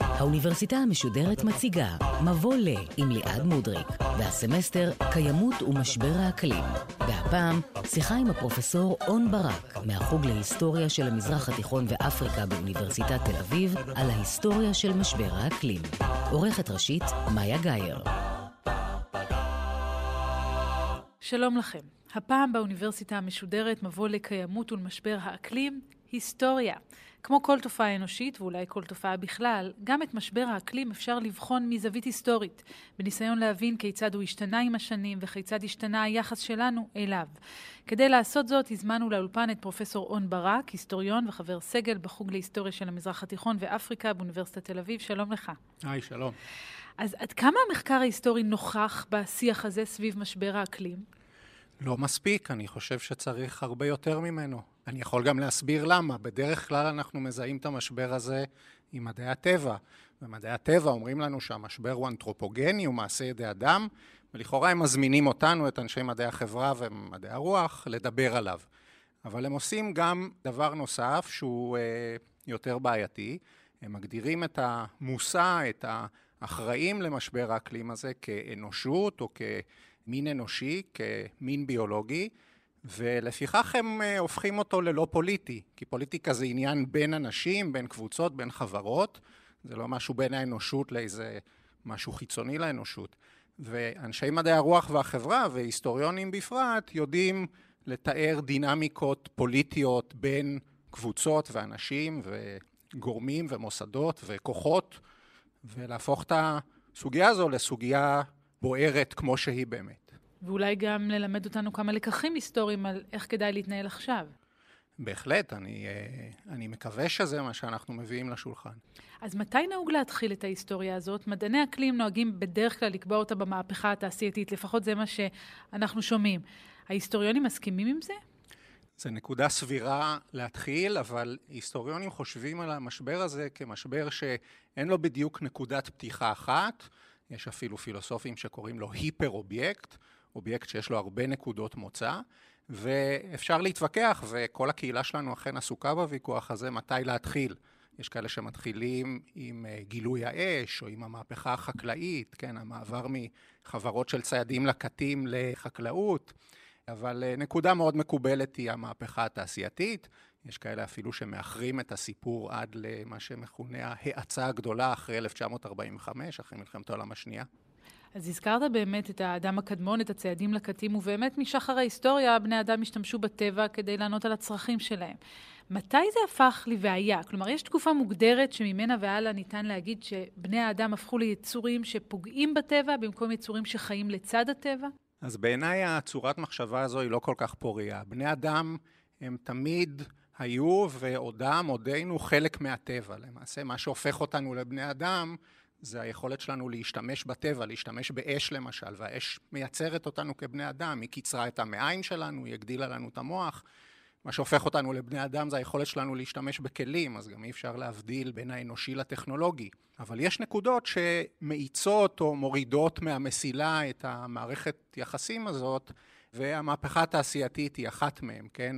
האוניברסיטה המשודרת מציגה מבוא ל עם ליעד מודריק, והסמסטר קיימות ומשבר האקלים. והפעם שיחה עם הפרופסור און ברק מהחוג להיסטוריה של המזרח התיכון ואפריקה באוניברסיטת תל אביב על ההיסטוריה של משבר האקלים. עורכת ראשית מאיה גאייר. שלום לכם. הפעם באוניברסיטה המשודרת מבוא לקיימות ולמשבר האקלים, היסטוריה. כמו כל תופעה אנושית, ואולי כל תופעה בכלל, גם את משבר האקלים אפשר לבחון מזווית היסטורית, בניסיון להבין כיצד הוא השתנה עם השנים וכיצד השתנה היחס שלנו אליו. כדי לעשות זאת, הזמנו לאולפן את פרופסור און ברק, היסטוריון וחבר סגל בחוג להיסטוריה של המזרח התיכון ואפריקה באוניברסיטת תל אביב. שלום לך. היי, שלום. אז עד כמה המחקר ההיסטורי נוכח בשיח הזה סביב משבר האקלים? לא מספיק, אני חושב שצריך הרבה יותר ממנו. אני יכול גם להסביר למה. בדרך כלל אנחנו מזהים את המשבר הזה עם מדעי הטבע. ומדעי הטבע אומרים לנו שהמשבר הוא אנתרופוגני, הוא מעשה ידי אדם, ולכאורה הם מזמינים אותנו, את אנשי מדעי החברה ומדעי הרוח, לדבר עליו. אבל הם עושים גם דבר נוסף שהוא אה, יותר בעייתי. הם מגדירים את המושא, את האחראים למשבר האקלים הזה כאנושות או כמין אנושי, כמין ביולוגי. ולפיכך הם אה, הופכים אותו ללא פוליטי, כי פוליטיקה זה עניין בין אנשים, בין קבוצות, בין חברות, זה לא משהו בין האנושות לאיזה משהו חיצוני לאנושות. ואנשי מדעי הרוח והחברה, והיסטוריונים בפרט, יודעים לתאר דינמיקות פוליטיות בין קבוצות ואנשים וגורמים ומוסדות וכוחות, ולהפוך את הסוגיה הזו לסוגיה בוערת כמו שהיא באמת. ואולי גם ללמד אותנו כמה לקחים היסטוריים על איך כדאי להתנהל עכשיו. בהחלט, אני, אה, אני מקווה שזה מה שאנחנו מביאים לשולחן. אז מתי נהוג להתחיל את ההיסטוריה הזאת? מדעני אקלים נוהגים בדרך כלל לקבוע אותה במהפכה התעשייתית, לפחות זה מה שאנחנו שומעים. ההיסטוריונים מסכימים עם זה? זו נקודה סבירה להתחיל, אבל היסטוריונים חושבים על המשבר הזה כמשבר שאין לו בדיוק נקודת פתיחה אחת. יש אפילו פילוסופים שקוראים לו hyper-object. אובייקט שיש לו הרבה נקודות מוצא, ואפשר להתווכח, וכל הקהילה שלנו אכן עסוקה בוויכוח הזה, מתי להתחיל. יש כאלה שמתחילים עם אה, גילוי האש, או עם המהפכה החקלאית, כן, המעבר מחברות של ציידים לקטים לחקלאות, אבל אה, נקודה מאוד מקובלת היא המהפכה התעשייתית. יש כאלה אפילו שמאחרים את הסיפור עד למה שמכונה ההאצה הגדולה אחרי 1945, אחרי מלחמת העולם השנייה. אז הזכרת באמת את האדם הקדמון, את הציידים לקטים, ובאמת משחר ההיסטוריה בני אדם השתמשו בטבע כדי לענות על הצרכים שלהם. מתי זה הפך לבעיה? כלומר, יש תקופה מוגדרת שממנה והלאה ניתן להגיד שבני האדם הפכו ליצורים שפוגעים בטבע במקום יצורים שחיים לצד הטבע? אז בעיניי הצורת מחשבה הזו היא לא כל כך פוריה. בני אדם הם תמיד היו ועודם, עודנו, חלק מהטבע. למעשה, מה שהופך אותנו לבני אדם זה היכולת שלנו להשתמש בטבע, להשתמש באש למשל, והאש מייצרת אותנו כבני אדם, היא קיצרה את המעיים שלנו, היא הגדילה לנו את המוח. מה שהופך אותנו לבני אדם זה היכולת שלנו להשתמש בכלים, אז גם אי אפשר להבדיל בין האנושי לטכנולוגי. אבל יש נקודות שמאיצות או מורידות מהמסילה את המערכת יחסים הזאת, והמהפכה התעשייתית היא אחת מהן, כן?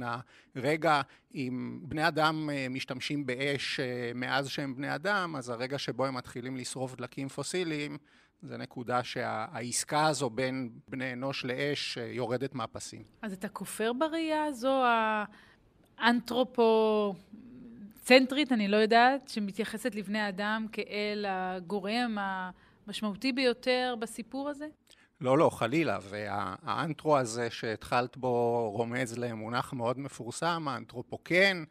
הרגע, אם בני אדם אה, משתמשים באש אה, מאז שהם בני אדם, אז הרגע שבו הם מתחילים לשרוף דלקים פוסיליים, זה נקודה שהעסקה הזו בין בני אנוש לאש אה, יורדת מהפסים. אז אתה כופר בראייה הזו האנתרופו... צנטרית, אני לא יודעת, שמתייחסת לבני אדם כאל הגורם המשמעותי ביותר בסיפור הזה? לא, לא, חלילה, והאנטרו הזה שהתחלת בו רומז למונח מאוד מפורסם, האנתרופוקן,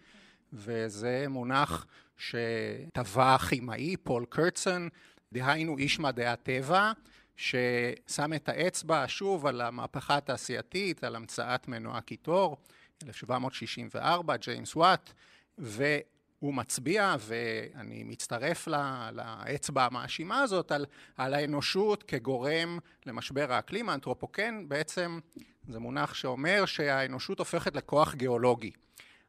וזה מונח שטבע כימאי, פאול קרוצן, דהיינו איש מדעי הטבע, ששם את האצבע שוב על המהפכה התעשייתית, על המצאת מנוע קיטור, 1764, ג'יימס וואט, ו... הוא מצביע, ואני מצטרף לאצבע המאשימה הזאת, על, על האנושות כגורם למשבר האקלים. האנתרופוקן בעצם זה מונח שאומר שהאנושות הופכת לכוח גיאולוגי.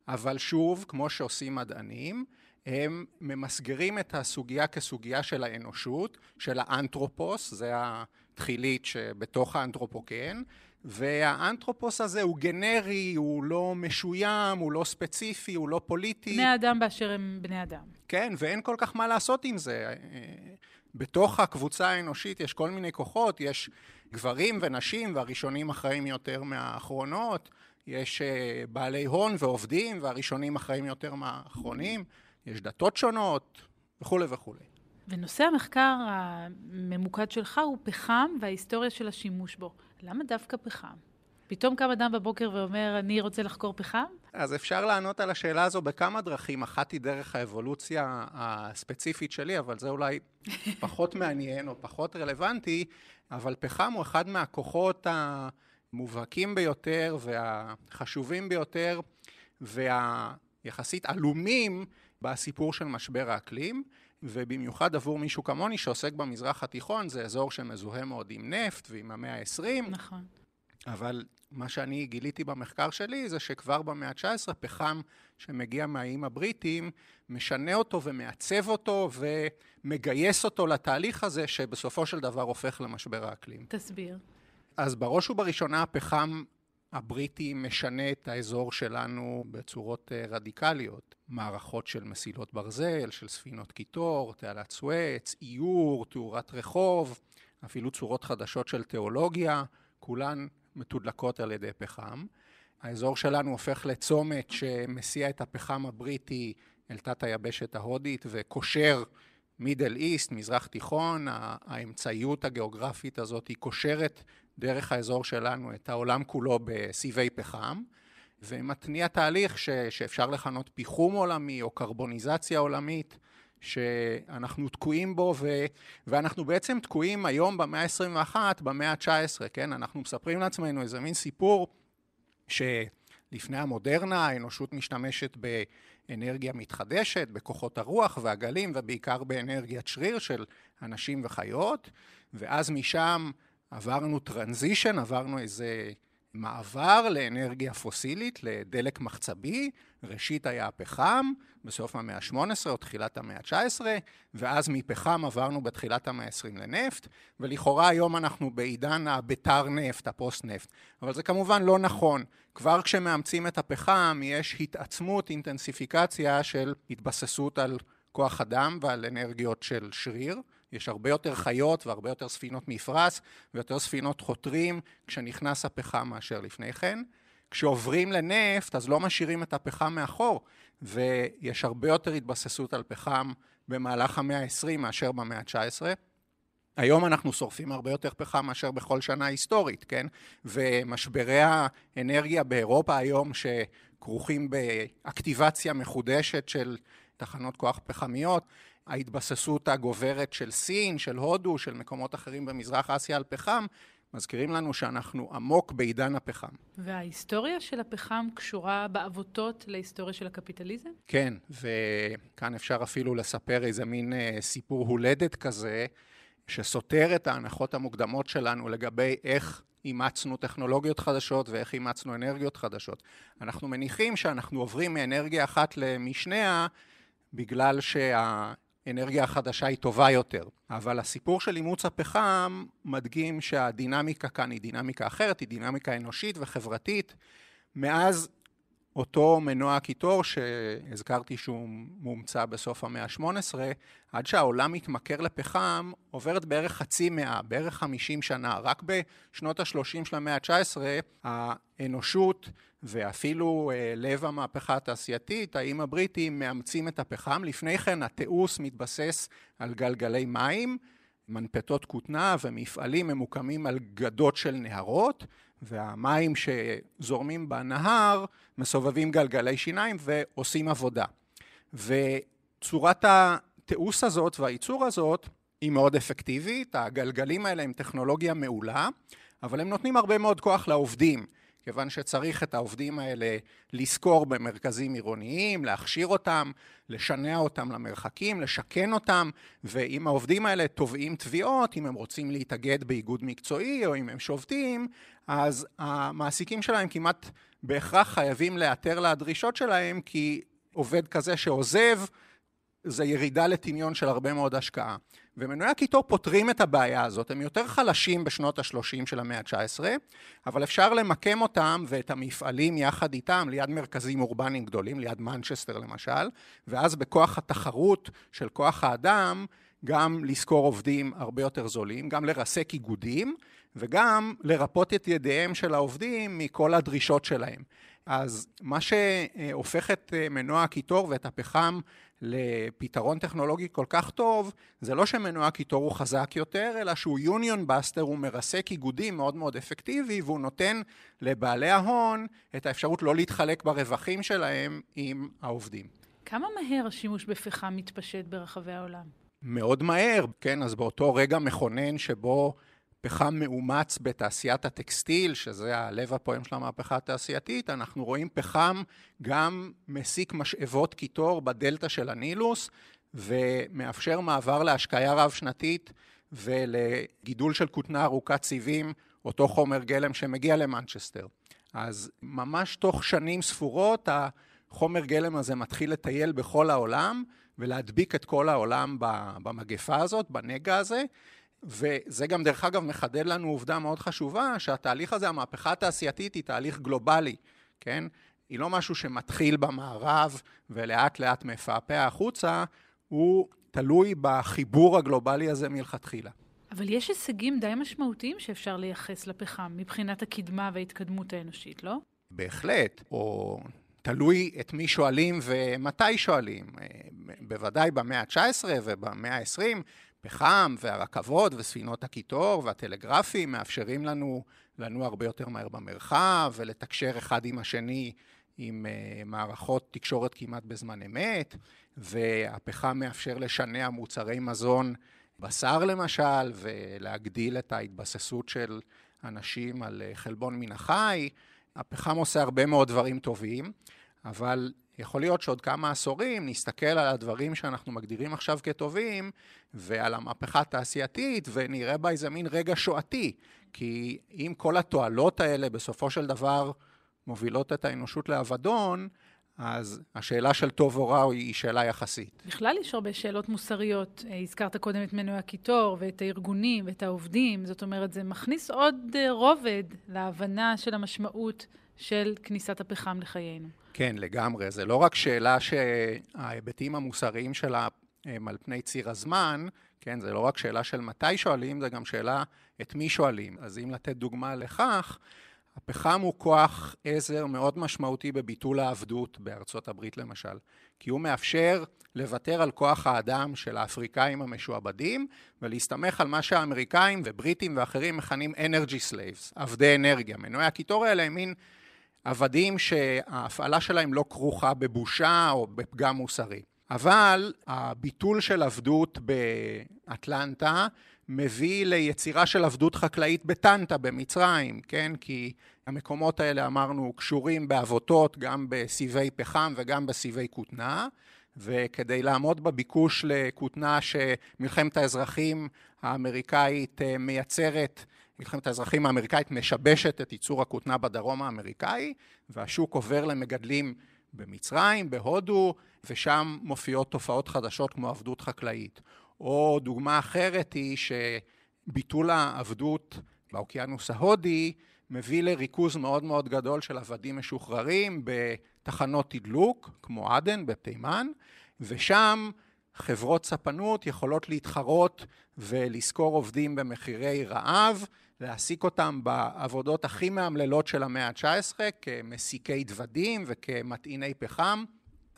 אבל שוב, כמו שעושים מדענים, הם ממסגרים את הסוגיה כסוגיה של האנושות, של האנתרופוס, זה התחילית שבתוך האנתרופוקן, והאנתרופוס הזה הוא גנרי, הוא לא משוים, הוא לא ספציפי, הוא לא פוליטי. בני אדם באשר הם בני אדם. כן, ואין כל כך מה לעשות עם זה. בתוך הקבוצה האנושית יש כל מיני כוחות, יש גברים ונשים, והראשונים אחראים יותר מהאחרונות, יש אה, בעלי הון ועובדים, והראשונים אחראים יותר מהאחרונים, יש דתות שונות, וכולי וכולי. ונושא המחקר הממוקד שלך הוא פחם וההיסטוריה של השימוש בו. למה דווקא פחם? פתאום קם אדם בבוקר ואומר, אני רוצה לחקור פחם? אז אפשר לענות על השאלה הזו בכמה דרכים. אחת היא דרך האבולוציה הספציפית שלי, אבל זה אולי פחות מעניין או פחות רלוונטי, אבל פחם הוא אחד מהכוחות המובהקים ביותר והחשובים ביותר והיחסית עלומים בסיפור של משבר האקלים. ובמיוחד עבור מישהו כמוני שעוסק במזרח התיכון, זה אזור שמזוהה מאוד עם נפט ועם המאה ה-20. נכון. אבל מה שאני גיליתי במחקר שלי זה שכבר במאה ה-19 פחם שמגיע מהאיים הבריטים משנה אותו ומעצב אותו ומגייס אותו לתהליך הזה שבסופו של דבר הופך למשבר האקלים. תסביר. אז בראש ובראשונה הפחם הבריטי משנה את האזור שלנו בצורות אה, רדיקליות. מערכות של מסילות ברזל, של ספינות קיטור, תעלת סואץ, איור, תאורת רחוב, אפילו צורות חדשות של תיאולוגיה, כולן מתודלקות על ידי פחם. האזור שלנו הופך לצומת שמסיע את הפחם הבריטי אל תת היבשת ההודית וקושר מידל איסט, מזרח תיכון, האמצעיות הגיאוגרפית הזאת היא קושרת דרך האזור שלנו את העולם כולו בסיבי פחם, ומתניע תהליך ש, שאפשר לכנות פיחום עולמי או קרבוניזציה עולמית, שאנחנו תקועים בו, ו, ואנחנו בעצם תקועים היום במאה ה-21, במאה ה-19, כן? אנחנו מספרים לעצמנו איזה מין סיפור שלפני המודרנה האנושות משתמשת באנרגיה מתחדשת, בכוחות הרוח והגלים, ובעיקר באנרגיית שריר של אנשים וחיות, ואז משם עברנו טרנזישן, עברנו איזה מעבר לאנרגיה פוסילית, לדלק מחצבי, ראשית היה הפחם, בסוף המאה ה-18 או תחילת המאה ה-19, ואז מפחם עברנו בתחילת המאה ה-20 לנפט, ולכאורה היום אנחנו בעידן הביתר נפט, הפוסט נפט. אבל זה כמובן לא נכון. כבר כשמאמצים את הפחם יש התעצמות, אינטנסיפיקציה של התבססות על כוח אדם ועל אנרגיות של שריר. יש הרבה יותר חיות והרבה יותר ספינות מפרש ויותר ספינות חותרים כשנכנס הפחם מאשר לפני כן. כשעוברים לנפט אז לא משאירים את הפחם מאחור ויש הרבה יותר התבססות על פחם במהלך המאה ה-20 מאשר במאה ה-19. היום אנחנו שורפים הרבה יותר פחם מאשר בכל שנה היסטורית, כן? ומשברי האנרגיה באירופה היום שכרוכים באקטיבציה מחודשת של תחנות כוח פחמיות, ההתבססות הגוברת של סין, של הודו, של מקומות אחרים במזרח אסיה על פחם, מזכירים לנו שאנחנו עמוק בעידן הפחם. וההיסטוריה של הפחם קשורה בעבותות להיסטוריה של הקפיטליזם? כן, וכאן אפשר אפילו לספר איזה מין אה, סיפור הולדת כזה, שסותר את ההנחות המוקדמות שלנו לגבי איך אימצנו טכנולוגיות חדשות ואיך אימצנו אנרגיות חדשות. אנחנו מניחים שאנחנו עוברים מאנרגיה אחת למשניה בגלל שה... אנרגיה חדשה היא טובה יותר. אבל הסיפור של אימוץ הפחם מדגים שהדינמיקה כאן היא דינמיקה אחרת, היא דינמיקה אנושית וחברתית. מאז אותו מנוע קיטור שהזכרתי שהוא מומצא בסוף המאה ה-18, עד שהעולם מתמכר לפחם, עוברת בערך חצי מאה, בערך חמישים שנה. רק בשנות ה-30 של המאה ה-19 האנושות ואפילו אה, לב המהפכה התעשייתית, האיים הבריטים מאמצים את הפחם. לפני כן התיעוש מתבסס על גלגלי מים, מנפטות כותנה ומפעלים ממוקמים על גדות של נהרות, והמים שזורמים בנהר מסובבים גלגלי שיניים ועושים עבודה. וצורת התיעוש הזאת והייצור הזאת היא מאוד אפקטיבית, הגלגלים האלה הם טכנולוגיה מעולה, אבל הם נותנים הרבה מאוד כוח לעובדים. כיוון שצריך את העובדים האלה לשכור במרכזים עירוניים, להכשיר אותם, לשנע אותם למרחקים, לשכן אותם, ואם העובדים האלה תובעים תביעות, אם הם רוצים להתאגד באיגוד מקצועי או אם הם שובתים, אז המעסיקים שלהם כמעט בהכרח חייבים להיעתר לדרישות שלהם, כי עובד כזה שעוזב זה ירידה לטמיון של הרבה מאוד השקעה. ומנועי הקיטור פותרים את הבעיה הזאת. הם יותר חלשים בשנות ה-30 של המאה ה-19, אבל אפשר למקם אותם ואת המפעלים יחד איתם ליד מרכזים אורבניים גדולים, ליד מנצ'סטר למשל, ואז בכוח התחרות של כוח האדם, גם לשכור עובדים הרבה יותר זולים, גם לרסק איגודים, וגם לרפות את ידיהם של העובדים מכל הדרישות שלהם. אז מה שהופך את אה, מנוע הקיטור ואת הפחם לפתרון טכנולוגי כל כך טוב, זה לא שמנוע הקיטור הוא חזק יותר, אלא שהוא יוניון בסטר, הוא מרסק איגודים מאוד מאוד אפקטיבי, והוא נותן לבעלי ההון את האפשרות לא להתחלק ברווחים שלהם עם העובדים. כמה מהר השימוש בפחם מתפשט ברחבי העולם? מאוד מהר, כן, אז באותו רגע מכונן שבו פחם מאומץ בתעשיית הטקסטיל, שזה הלב הפועם של המהפכה התעשייתית, אנחנו רואים פחם גם מסיק משאבות קיטור בדלתא של הנילוס, ומאפשר מעבר להשקיה רב-שנתית ולגידול של כותנה ארוכת סיבים, אותו חומר גלם שמגיע למנצ'סטר. אז ממש תוך שנים ספורות החומר גלם הזה מתחיל לטייל בכל העולם ולהדביק את כל העולם במגפה הזאת, בנגע הזה. וזה גם דרך אגב מחדד לנו עובדה מאוד חשובה, שהתהליך הזה, המהפכה התעשייתית היא תהליך גלובלי, כן? היא לא משהו שמתחיל במערב ולאט לאט מפעפע החוצה, הוא תלוי בחיבור הגלובלי הזה מלכתחילה. אבל יש הישגים די משמעותיים שאפשר לייחס לפחם מבחינת הקדמה וההתקדמות האנושית, לא? בהחלט, או תלוי את מי שואלים ומתי שואלים. בוודאי במאה ה-19 ובמאה ה-20 פחם והרכבות וספינות הקיטור והטלגרפים מאפשרים לנו לנוע הרבה יותר מהר במרחב ולתקשר אחד עם השני עם uh, מערכות תקשורת כמעט בזמן אמת, והפחם מאפשר לשנע מוצרי מזון, בשר למשל, ולהגדיל את ההתבססות של אנשים על uh, חלבון מן החי. הפחם עושה הרבה מאוד דברים טובים, אבל יכול להיות שעוד כמה עשורים נסתכל על הדברים שאנחנו מגדירים עכשיו כטובים ועל המהפכה התעשייתית ונראה בה איזה מין רגע שואתי. כי אם כל התועלות האלה בסופו של דבר מובילות את האנושות לאבדון, אז השאלה של טוב או רע היא שאלה יחסית. בכלל יש הרבה שאלות מוסריות. אה, הזכרת קודם את מנועי הקיטור ואת הארגונים ואת העובדים. זאת אומרת, זה מכניס עוד אה, רובד להבנה של המשמעות של כניסת הפחם לחיינו. כן, לגמרי. זה לא רק שאלה שההיבטים המוסריים שלה הם על פני ציר הזמן, כן, זה לא רק שאלה של מתי שואלים, זה גם שאלה את מי שואלים. אז אם לתת דוגמה לכך, הפחם הוא כוח עזר מאוד משמעותי בביטול העבדות בארצות הברית למשל, כי הוא מאפשר לוותר על כוח האדם של האפריקאים המשועבדים ולהסתמך על מה שהאמריקאים ובריטים ואחרים מכנים energy slaves, עבדי אנרגיה. מנועי הקיטור האלה הם מין עבדים שההפעלה שלהם לא כרוכה בבושה או בפגם מוסרי. אבל הביטול של עבדות באטלנטה מביא ליצירה של עבדות חקלאית בטנטה במצרים, כן? כי המקומות האלה אמרנו קשורים בעבותות גם בסיבי פחם וגם בסיבי כותנה, וכדי לעמוד בביקוש לכותנה שמלחמת האזרחים האמריקאית אה, מייצרת מלחמת האזרחים האמריקאית משבשת את ייצור הכותנה בדרום האמריקאי, והשוק עובר למגדלים במצרים, בהודו, ושם מופיעות תופעות חדשות כמו עבדות חקלאית. או דוגמה אחרת היא שביטול העבדות באוקיינוס ההודי מביא לריכוז מאוד מאוד גדול של עבדים משוחררים בתחנות תדלוק, כמו עדן בתימן, ושם חברות ספנות יכולות להתחרות ולשכור עובדים במחירי רעב, להעסיק אותם בעבודות הכי מאמללות של המאה ה-19 כמסיקי דוודים וכמטעיני פחם.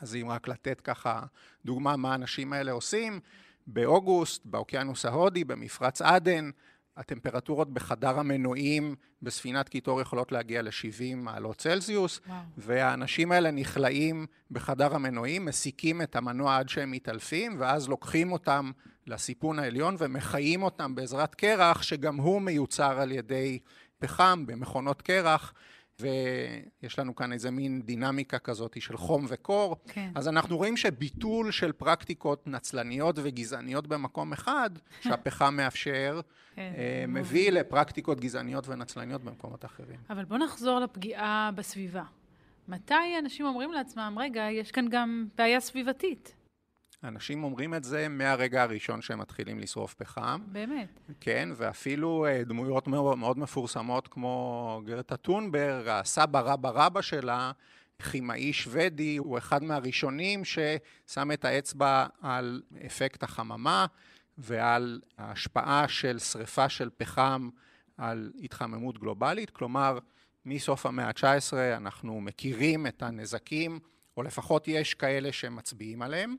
אז אם רק לתת ככה דוגמה מה האנשים האלה עושים, באוגוסט, באוקיינוס ההודי, במפרץ עדן, הטמפרטורות בחדר המנועים בספינת קיטור יכולות להגיע ל-70 מעלות צלזיוס, וואו. והאנשים האלה נכלאים בחדר המנועים, מסיקים את המנוע עד שהם מתעלפים, ואז לוקחים אותם לסיפון העליון ומחיים אותם בעזרת קרח, שגם הוא מיוצר על ידי פחם במכונות קרח. ויש לנו כאן איזה מין דינמיקה כזאת של חום וקור. כן. אז אנחנו רואים שביטול של פרקטיקות נצלניות וגזעניות במקום אחד, שהפחם מאפשר, כן, אה, מביא מוביל. לפרקטיקות גזעניות ונצלניות במקומות אחרים. אבל בואו נחזור לפגיעה בסביבה. מתי אנשים אומרים לעצמם, רגע, יש כאן גם בעיה סביבתית? אנשים אומרים את זה מהרגע הראשון שהם מתחילים לשרוף פחם. באמת. כן, ואפילו אה, דמויות מאוד, מאוד מפורסמות כמו גרטה טונברג, הסבא רבא רבא שלה, כימאי שוודי, הוא אחד מהראשונים ששם את האצבע על אפקט החממה ועל ההשפעה של שריפה של פחם על התחממות גלובלית. כלומר, מסוף המאה ה-19 אנחנו מכירים את הנזקים, או לפחות יש כאלה שמצביעים עליהם.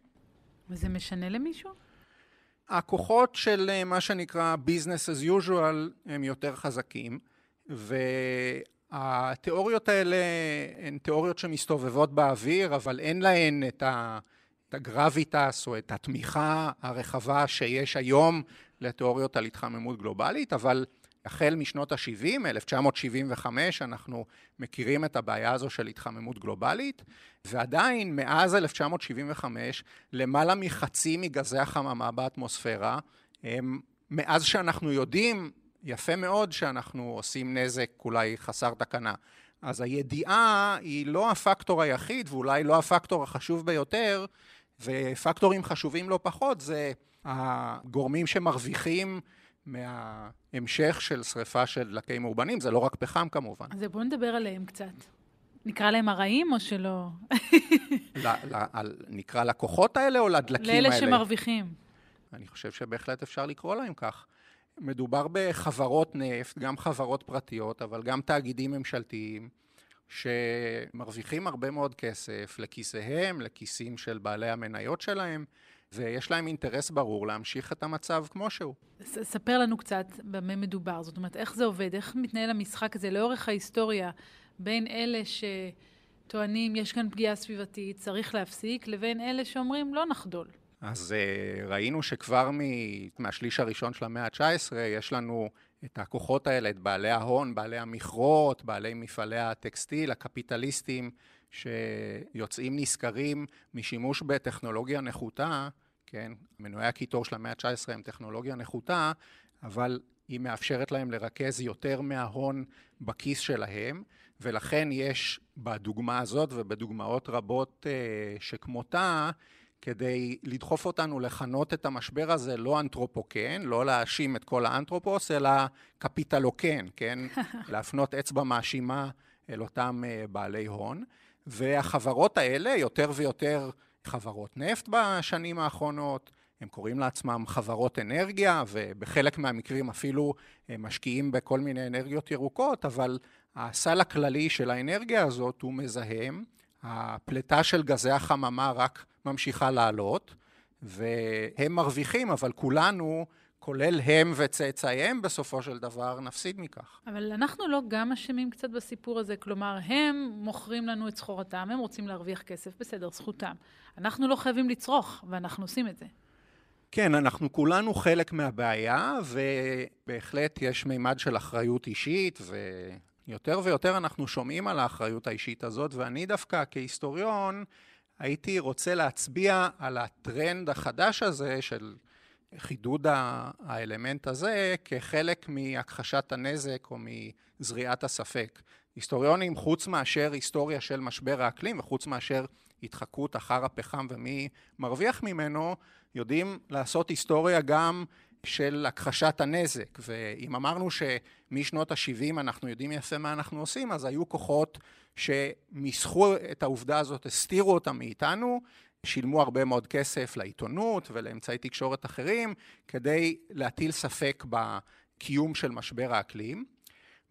וזה משנה למישהו? הכוחות של אה, מה שנקרא business as usual הם יותר חזקים, והתיאוריות האלה הן תיאוריות שמסתובבות באוויר, אבל אין להן את, ה, את הגרביטס או את התמיכה הרחבה שיש היום לתיאוריות על התחממות גלובלית, אבל החל משנות ה-70, 1975, אנחנו מכירים את הבעיה הזו של התחממות גלובלית, ועדיין מאז 1975, למעלה מחצי מגזי החממה באטמוספירה, הם, מאז שאנחנו יודעים יפה מאוד שאנחנו עושים נזק אולי חסר תקנה. אז הידיעה היא לא הפקטור היחיד ואולי לא הפקטור החשוב ביותר, ופקטורים חשובים לא פחות זה הגורמים שמרוויחים מההמשך של שריפה של דלקי מאובנים, זה לא רק פחם כמובן. אז בואו נדבר עליהם קצת. נקרא להם הרעים או שלא? ל, ל, על, נקרא לכוחות האלה או לדלקים לאלה האלה? לאלה שמרוויחים. אני חושב שבהחלט אפשר לקרוא להם כך. מדובר בחברות נפט, גם חברות פרטיות, אבל גם תאגידים ממשלתיים, שמרוויחים הרבה מאוד כסף לכיסיהם, לכיסים של בעלי המניות שלהם, ויש להם אינטרס ברור להמשיך את המצב כמו שהוא. ספר לנו קצת במה מדובר, זאת אומרת, איך זה עובד, איך מתנהל המשחק הזה לאורך ההיסטוריה בין אלה שטוענים יש כאן פגיעה סביבתית, צריך להפסיק, לבין אלה שאומרים לא נחדול. אז uh, ראינו שכבר מהשליש הראשון של המאה ה-19 יש לנו את הכוחות האלה, את בעלי ההון, בעלי המכרות, בעלי מפעלי הטקסטיל, הקפיטליסטים, שיוצאים נשכרים משימוש בטכנולוגיה נחותה, כן, מנועי הקיטור של המאה ה-19 הם טכנולוגיה נחותה, אבל היא מאפשרת להם לרכז יותר מההון בכיס שלהם, ולכן יש בדוגמה הזאת ובדוגמאות רבות uh, שכמותה, כדי לדחוף אותנו לכנות את המשבר הזה לא אנתרופוקן, לא להאשים את כל האנתרופוס, אלא קפיטלוקן, כן? להפנות אצבע מאשימה אל אותם uh, בעלי הון. והחברות האלה, יותר ויותר חברות נפט בשנים האחרונות, הם קוראים לעצמם חברות אנרגיה, ובחלק מהמקרים אפילו משקיעים בכל מיני אנרגיות ירוקות, אבל הסל הכללי של האנרגיה הזאת הוא מזהם, הפליטה של גזי החממה רק ממשיכה לעלות, והם מרוויחים, אבל כולנו כולל הם וצאצאיהם בסופו של דבר, נפסיד מכך. אבל אנחנו לא גם אשמים קצת בסיפור הזה? כלומר, הם מוכרים לנו את סחורתם, הם רוצים להרוויח כסף, בסדר, זכותם. אנחנו לא חייבים לצרוך, ואנחנו עושים את זה. כן, אנחנו כולנו חלק מהבעיה, ובהחלט יש מימד של אחריות אישית, ויותר ויותר אנחנו שומעים על האחריות האישית הזאת, ואני דווקא כהיסטוריון הייתי רוצה להצביע על הטרנד החדש הזה של חידוד האלמנט הזה כחלק מהכחשת הנזק או מזריעת הספק. היסטוריונים, חוץ מאשר היסטוריה של משבר האקלים וחוץ מאשר התחקות אחר הפחם ומי מרוויח ממנו, יודעים לעשות היסטוריה גם של הכחשת הנזק. ואם אמרנו שמשנות ה-70 אנחנו יודעים יפה מה אנחנו עושים, אז היו כוחות שמיסחו את העובדה הזאת, הסתירו אותה מאיתנו, שילמו הרבה מאוד כסף לעיתונות ולאמצעי תקשורת אחרים כדי להטיל ספק בקיום של משבר האקלים.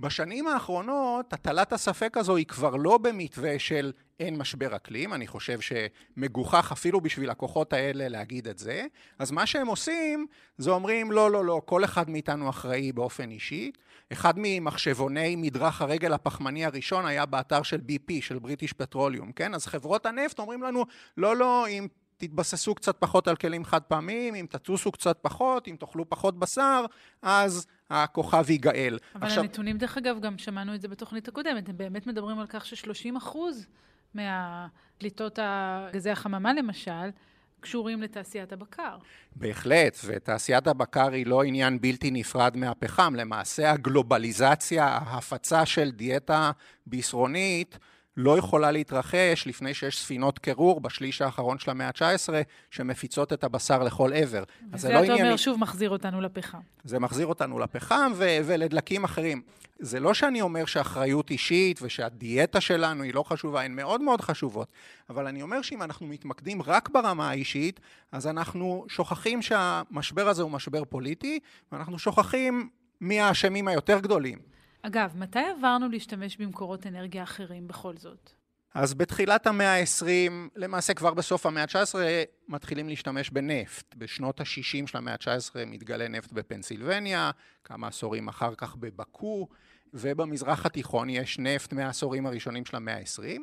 בשנים האחרונות הטלת הספק הזו היא כבר לא במתווה של אין משבר אקלים, אני חושב שמגוחך אפילו בשביל הכוחות האלה להגיד את זה, אז מה שהם עושים זה אומרים לא לא לא, כל אחד מאיתנו אחראי באופן אישי. אחד ממחשבוני מדרך הרגל הפחמני הראשון היה באתר של BP, של בריטיש פטרוליום, כן? אז חברות הנפט אומרים לנו לא לא, אם תתבססו קצת פחות על כלים חד פעמיים, אם תטוסו קצת פחות, אם תאכלו פחות בשר, אז הכוכב ייגאל. אבל עכשיו... הנתונים, דרך אגב, גם שמענו את זה בתוכנית הקודמת, הם באמת מדברים על כך ש-30 אחוז מהפליטות גזי החממה, למשל, קשורים לתעשיית הבקר. בהחלט, ותעשיית הבקר היא לא עניין בלתי נפרד מהפחם. למעשה הגלובליזציה, ההפצה של דיאטה בישרונית, לא יכולה להתרחש לפני שיש ספינות קירור בשליש האחרון של המאה ה-19, שמפיצות את הבשר לכל עבר. וזה לא אתה אומר עניין... שוב מחזיר אותנו לפחם. זה מחזיר אותנו לפחם ו- ולדלקים אחרים. זה לא שאני אומר שאחריות אישית ושהדיאטה שלנו היא לא חשובה, הן מאוד מאוד חשובות, אבל אני אומר שאם אנחנו מתמקדים רק ברמה האישית, אז אנחנו שוכחים שהמשבר הזה הוא משבר פוליטי, ואנחנו שוכחים מי האשמים היותר גדולים. אגב, מתי עברנו להשתמש במקורות אנרגיה אחרים בכל זאת? אז בתחילת המאה ה-20, למעשה כבר בסוף המאה ה-19, מתחילים להשתמש בנפט. בשנות ה-60 של המאה ה-19 מתגלה נפט בפנסילבניה, כמה עשורים אחר כך בבקו, ובמזרח התיכון יש נפט מהעשורים הראשונים של המאה ה-20,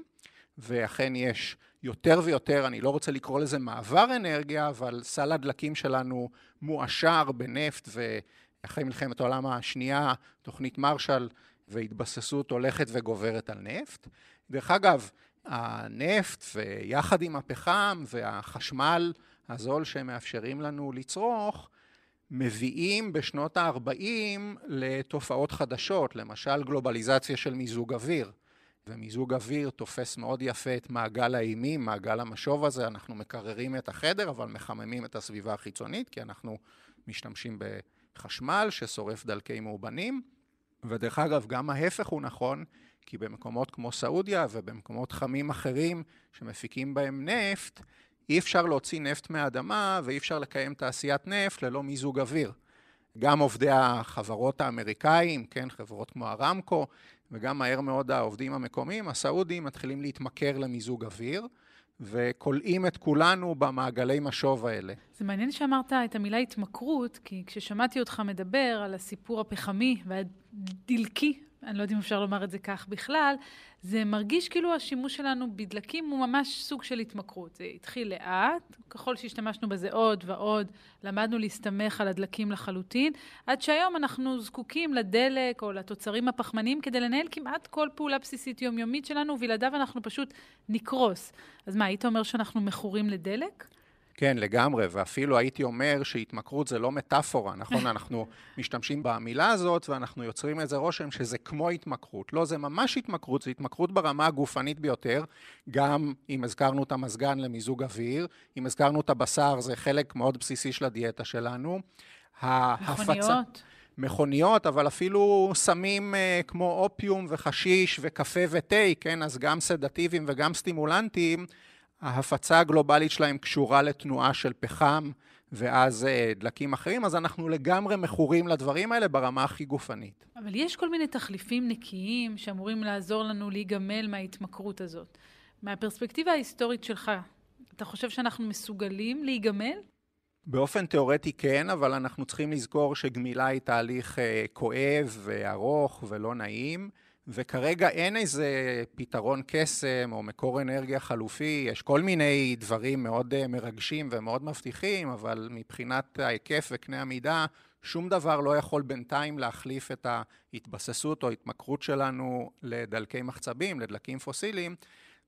ואכן יש יותר ויותר, אני לא רוצה לקרוא לזה מעבר אנרגיה, אבל סל הדלקים שלנו מועשר בנפט ו... אחרי מלחמת העולם השנייה, תוכנית מרשל והתבססות הולכת וגוברת על נפט. דרך אגב, הנפט ויחד עם הפחם והחשמל הזול שהם מאפשרים לנו לצרוך, מביאים בשנות ה-40 לתופעות חדשות, למשל גלובליזציה של מיזוג אוויר. ומיזוג אוויר תופס מאוד יפה את מעגל האימים, מעגל המשוב הזה, אנחנו מקררים את החדר, אבל מחממים את הסביבה החיצונית, כי אנחנו משתמשים ב... חשמל ששורף דלקי מאובנים, ודרך אגב, גם ההפך הוא נכון, כי במקומות כמו סעודיה ובמקומות חמים אחרים שמפיקים בהם נפט, אי אפשר להוציא נפט מהאדמה ואי אפשר לקיים תעשיית נפט ללא מיזוג אוויר. גם עובדי החברות האמריקאים, כן, חברות כמו הרמקו, וגם מהר מאוד העובדים המקומיים, הסעודים, מתחילים להתמכר למיזוג אוויר. וכולאים את כולנו במעגלי משוב האלה. זה מעניין שאמרת את המילה התמכרות, כי כששמעתי אותך מדבר על הסיפור הפחמי והדלקי, אני לא יודעת אם אפשר לומר את זה כך בכלל, זה מרגיש כאילו השימוש שלנו בדלקים הוא ממש סוג של התמכרות. זה התחיל לאט, ככל שהשתמשנו בזה עוד ועוד, למדנו להסתמך על הדלקים לחלוטין, עד שהיום אנחנו זקוקים לדלק או לתוצרים הפחמניים כדי לנהל כמעט כל פעולה בסיסית יומיומית שלנו, ובלעדיו אנחנו פשוט נקרוס. אז מה, היית אומר שאנחנו מכורים לדלק? כן, לגמרי, ואפילו הייתי אומר שהתמכרות זה לא מטאפורה, נכון? אנחנו משתמשים במילה הזאת ואנחנו יוצרים איזה רושם שזה כמו התמכרות. לא, זה ממש התמכרות, זה התמכרות ברמה הגופנית ביותר, גם אם הזכרנו את המזגן למיזוג אוויר, אם הזכרנו את הבשר, זה חלק מאוד בסיסי של הדיאטה שלנו. מכוניות. מכוניות, אבל אפילו סמים uh, כמו אופיום וחשיש וקפה ותה, כן? אז גם סדטיביים וגם סטימולנטים. ההפצה הגלובלית שלהם קשורה לתנועה של פחם ואז אה, דלקים אחרים, אז אנחנו לגמרי מכורים לדברים האלה ברמה הכי גופנית. אבל יש כל מיני תחליפים נקיים שאמורים לעזור לנו להיגמל מההתמכרות הזאת. מהפרספקטיבה ההיסטורית שלך, אתה חושב שאנחנו מסוגלים להיגמל? באופן תיאורטי כן, אבל אנחנו צריכים לזכור שגמילה היא תהליך אה, כואב וארוך ולא נעים. וכרגע אין איזה פתרון קסם או מקור אנרגיה חלופי, יש כל מיני דברים מאוד אה, מרגשים ומאוד מבטיחים, אבל מבחינת ההיקף וקנה המידה, שום דבר לא יכול בינתיים להחליף את ההתבססות או ההתמכרות שלנו לדלקי מחצבים, לדלקים פוסיליים,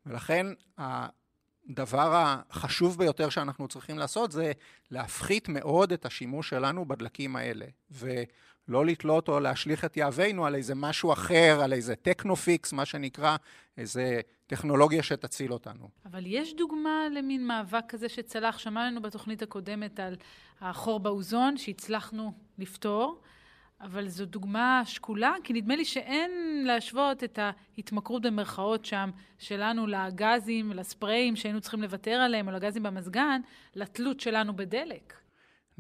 ולכן הדבר החשוב ביותר שאנחנו צריכים לעשות זה להפחית מאוד את השימוש שלנו בדלקים האלה. ולא לתלות או להשליך את יהבנו על איזה משהו אחר, על איזה טכנופיקס, מה שנקרא, איזה טכנולוגיה שתציל אותנו. אבל יש דוגמה למין מאבק כזה שצלח, שמענו בתוכנית הקודמת על החור באוזון שהצלחנו לפתור. אבל זו דוגמה שקולה, כי נדמה לי שאין להשוות את ההתמכרות במרכאות שם שלנו לגזים, לספריים שהיינו צריכים לוותר עליהם, או לגזים במזגן, לתלות שלנו בדלק.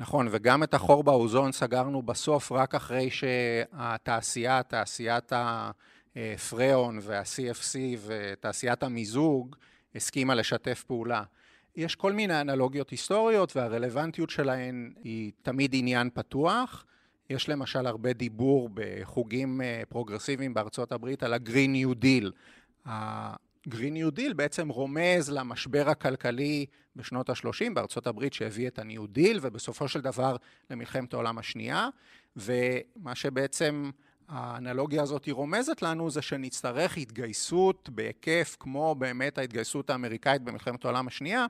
נכון, וגם את החור באוזון סגרנו בסוף רק אחרי שהתעשייה, תעשיית הפריאון וה-CFC ותעשיית המיזוג הסכימה לשתף פעולה. יש כל מיני אנלוגיות היסטוריות והרלוונטיות שלהן היא תמיד עניין פתוח. יש למשל הרבה דיבור בחוגים אה, פרוגרסיביים בארצות הברית על ה-Green New Deal. ה-Green New Deal בעצם רומז למשבר הכלכלי בשנות ה-30 בארצות הברית שהביא את ה-New Deal ובסופו של דבר למלחמת העולם השנייה ומה שבעצם האנלוגיה הזאת רומזת לנו זה שנצטרך התגייסות בהיקף כמו באמת ההתגייסות האמריקאית במלחמת העולם השנייה.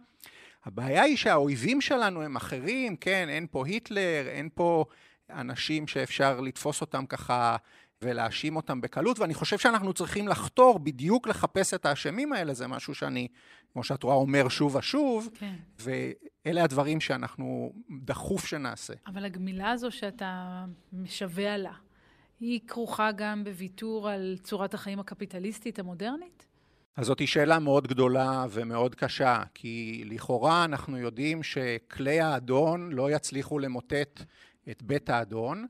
הבעיה היא שהאויבים שלנו הם אחרים, כן, אין פה היטלר, אין פה אנשים שאפשר לתפוס אותם ככה ולהאשים אותם בקלות, ואני חושב שאנחנו צריכים לחתור בדיוק לחפש את האשמים האלה, זה משהו שאני, כמו שאת רואה, אומר שוב ושוב, כן. ואלה הדברים שאנחנו דחוף שנעשה. אבל הגמילה הזו שאתה משווע לה, היא כרוכה גם בוויתור על צורת החיים הקפיטליסטית המודרנית? אז זאת שאלה מאוד גדולה ומאוד קשה, כי לכאורה אנחנו יודעים שכלי האדון לא יצליחו למוטט את בית האדון,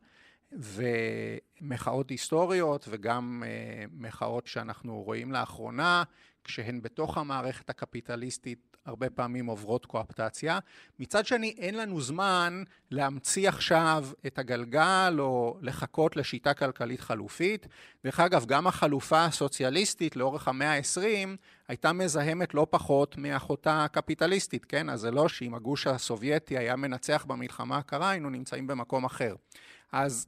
ומחאות היסטוריות וגם אה, מחאות שאנחנו רואים לאחרונה, כשהן בתוך המערכת הקפיטליסטית הרבה פעמים עוברות קואפטציה. מצד שני, אין לנו זמן להמציא עכשיו את הגלגל או לחכות לשיטה כלכלית חלופית. דרך אגב, גם החלופה הסוציאליסטית לאורך המאה ה-20 הייתה מזהמת לא פחות מאחותה הקפיטליסטית, כן? אז זה לא שאם הגוש הסובייטי היה מנצח במלחמה הקרה, היינו נמצאים במקום אחר. אז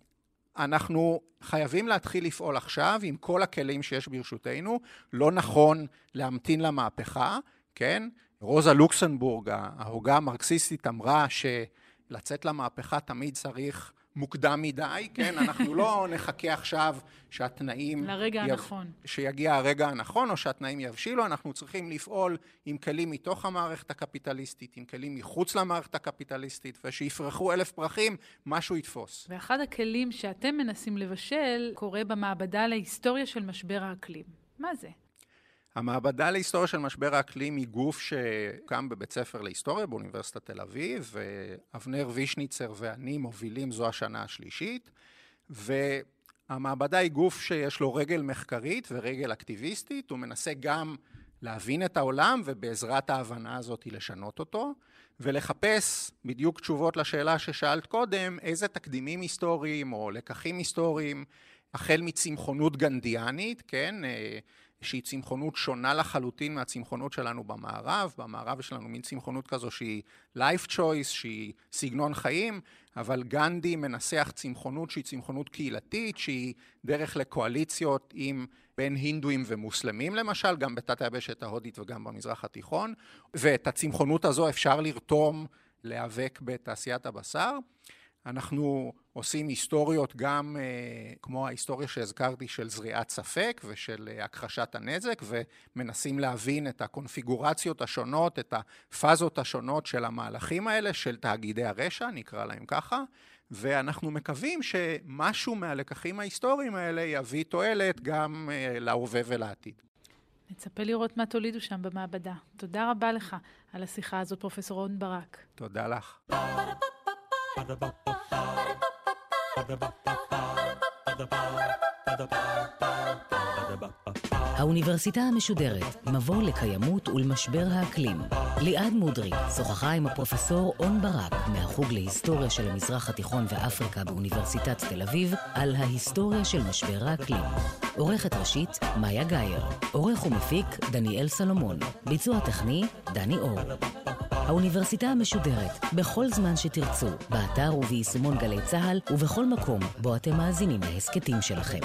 אנחנו חייבים להתחיל לפעול עכשיו עם כל הכלים שיש ברשותנו. לא נכון להמתין למהפכה, כן? רוזה לוקסנבורג, ההוגה המרקסיסטית, אמרה שלצאת למהפכה תמיד צריך מוקדם מדי, כן? אנחנו לא נחכה עכשיו שהתנאים... לרגע יב... הנכון. שיגיע הרגע הנכון, או שהתנאים יבשילו, אנחנו צריכים לפעול עם כלים מתוך המערכת הקפיטליסטית, עם כלים מחוץ למערכת הקפיטליסטית, ושיפרחו אלף פרחים, משהו יתפוס. ואחד הכלים שאתם מנסים לבשל קורה במעבדה להיסטוריה של משבר האקלים. מה זה? המעבדה להיסטוריה של משבר האקלים היא גוף שקם בבית ספר להיסטוריה באוניברסיטת תל אביב, ואבנר וישניצר ואני מובילים זו השנה השלישית, והמעבדה היא גוף שיש לו רגל מחקרית ורגל אקטיביסטית, הוא מנסה גם להבין את העולם ובעזרת ההבנה הזאת לשנות אותו, ולחפש בדיוק תשובות לשאלה ששאלת קודם, איזה תקדימים היסטוריים או לקחים היסטוריים, החל מצמחונות גנדיאנית, כן, שהיא צמחונות שונה לחלוטין מהצמחונות שלנו במערב. במערב יש לנו מין צמחונות כזו שהיא life choice, שהיא סגנון חיים, אבל גנדי מנסח צמחונות שהיא צמחונות קהילתית, שהיא דרך לקואליציות עם בין הינדואים ומוסלמים למשל, גם בתת היבשת ההודית וגם במזרח התיכון, ואת הצמחונות הזו אפשר לרתום להיאבק בתעשיית הבשר. אנחנו עושים היסטוריות גם אה, כמו ההיסטוריה שהזכרתי של זריעת ספק ושל אה, הכחשת הנזק ומנסים להבין את הקונפיגורציות השונות, את הפאזות השונות של המהלכים האלה, של תאגידי הרשע, נקרא להם ככה, ואנחנו מקווים שמשהו מהלקחים ההיסטוריים האלה יביא תועלת גם אה, להווה ולעתיד. נצפה לראות מה תולידו שם במעבדה. תודה רבה לך על השיחה הזאת, פרופ' און ברק. תודה לך. האוניברסיטה המשודרת, מבוא לקיימות ולמשבר האקלים. ליעד מודריק שוחחה עם הפרופסור און ברק מהחוג להיסטוריה של המזרח התיכון ואפריקה באוניברסיטת תל אביב על ההיסטוריה של משבר האקלים. עורכת ראשית, מאיה גאייר. עורך ומפיק, דניאל סלומון. ביצוע טכני, דני אור. האוניברסיטה המשודרת, בכל זמן שתרצו, באתר וביישומון גלי צה"ל, ובכל מקום בו אתם מאזינים להסכתים שלכם.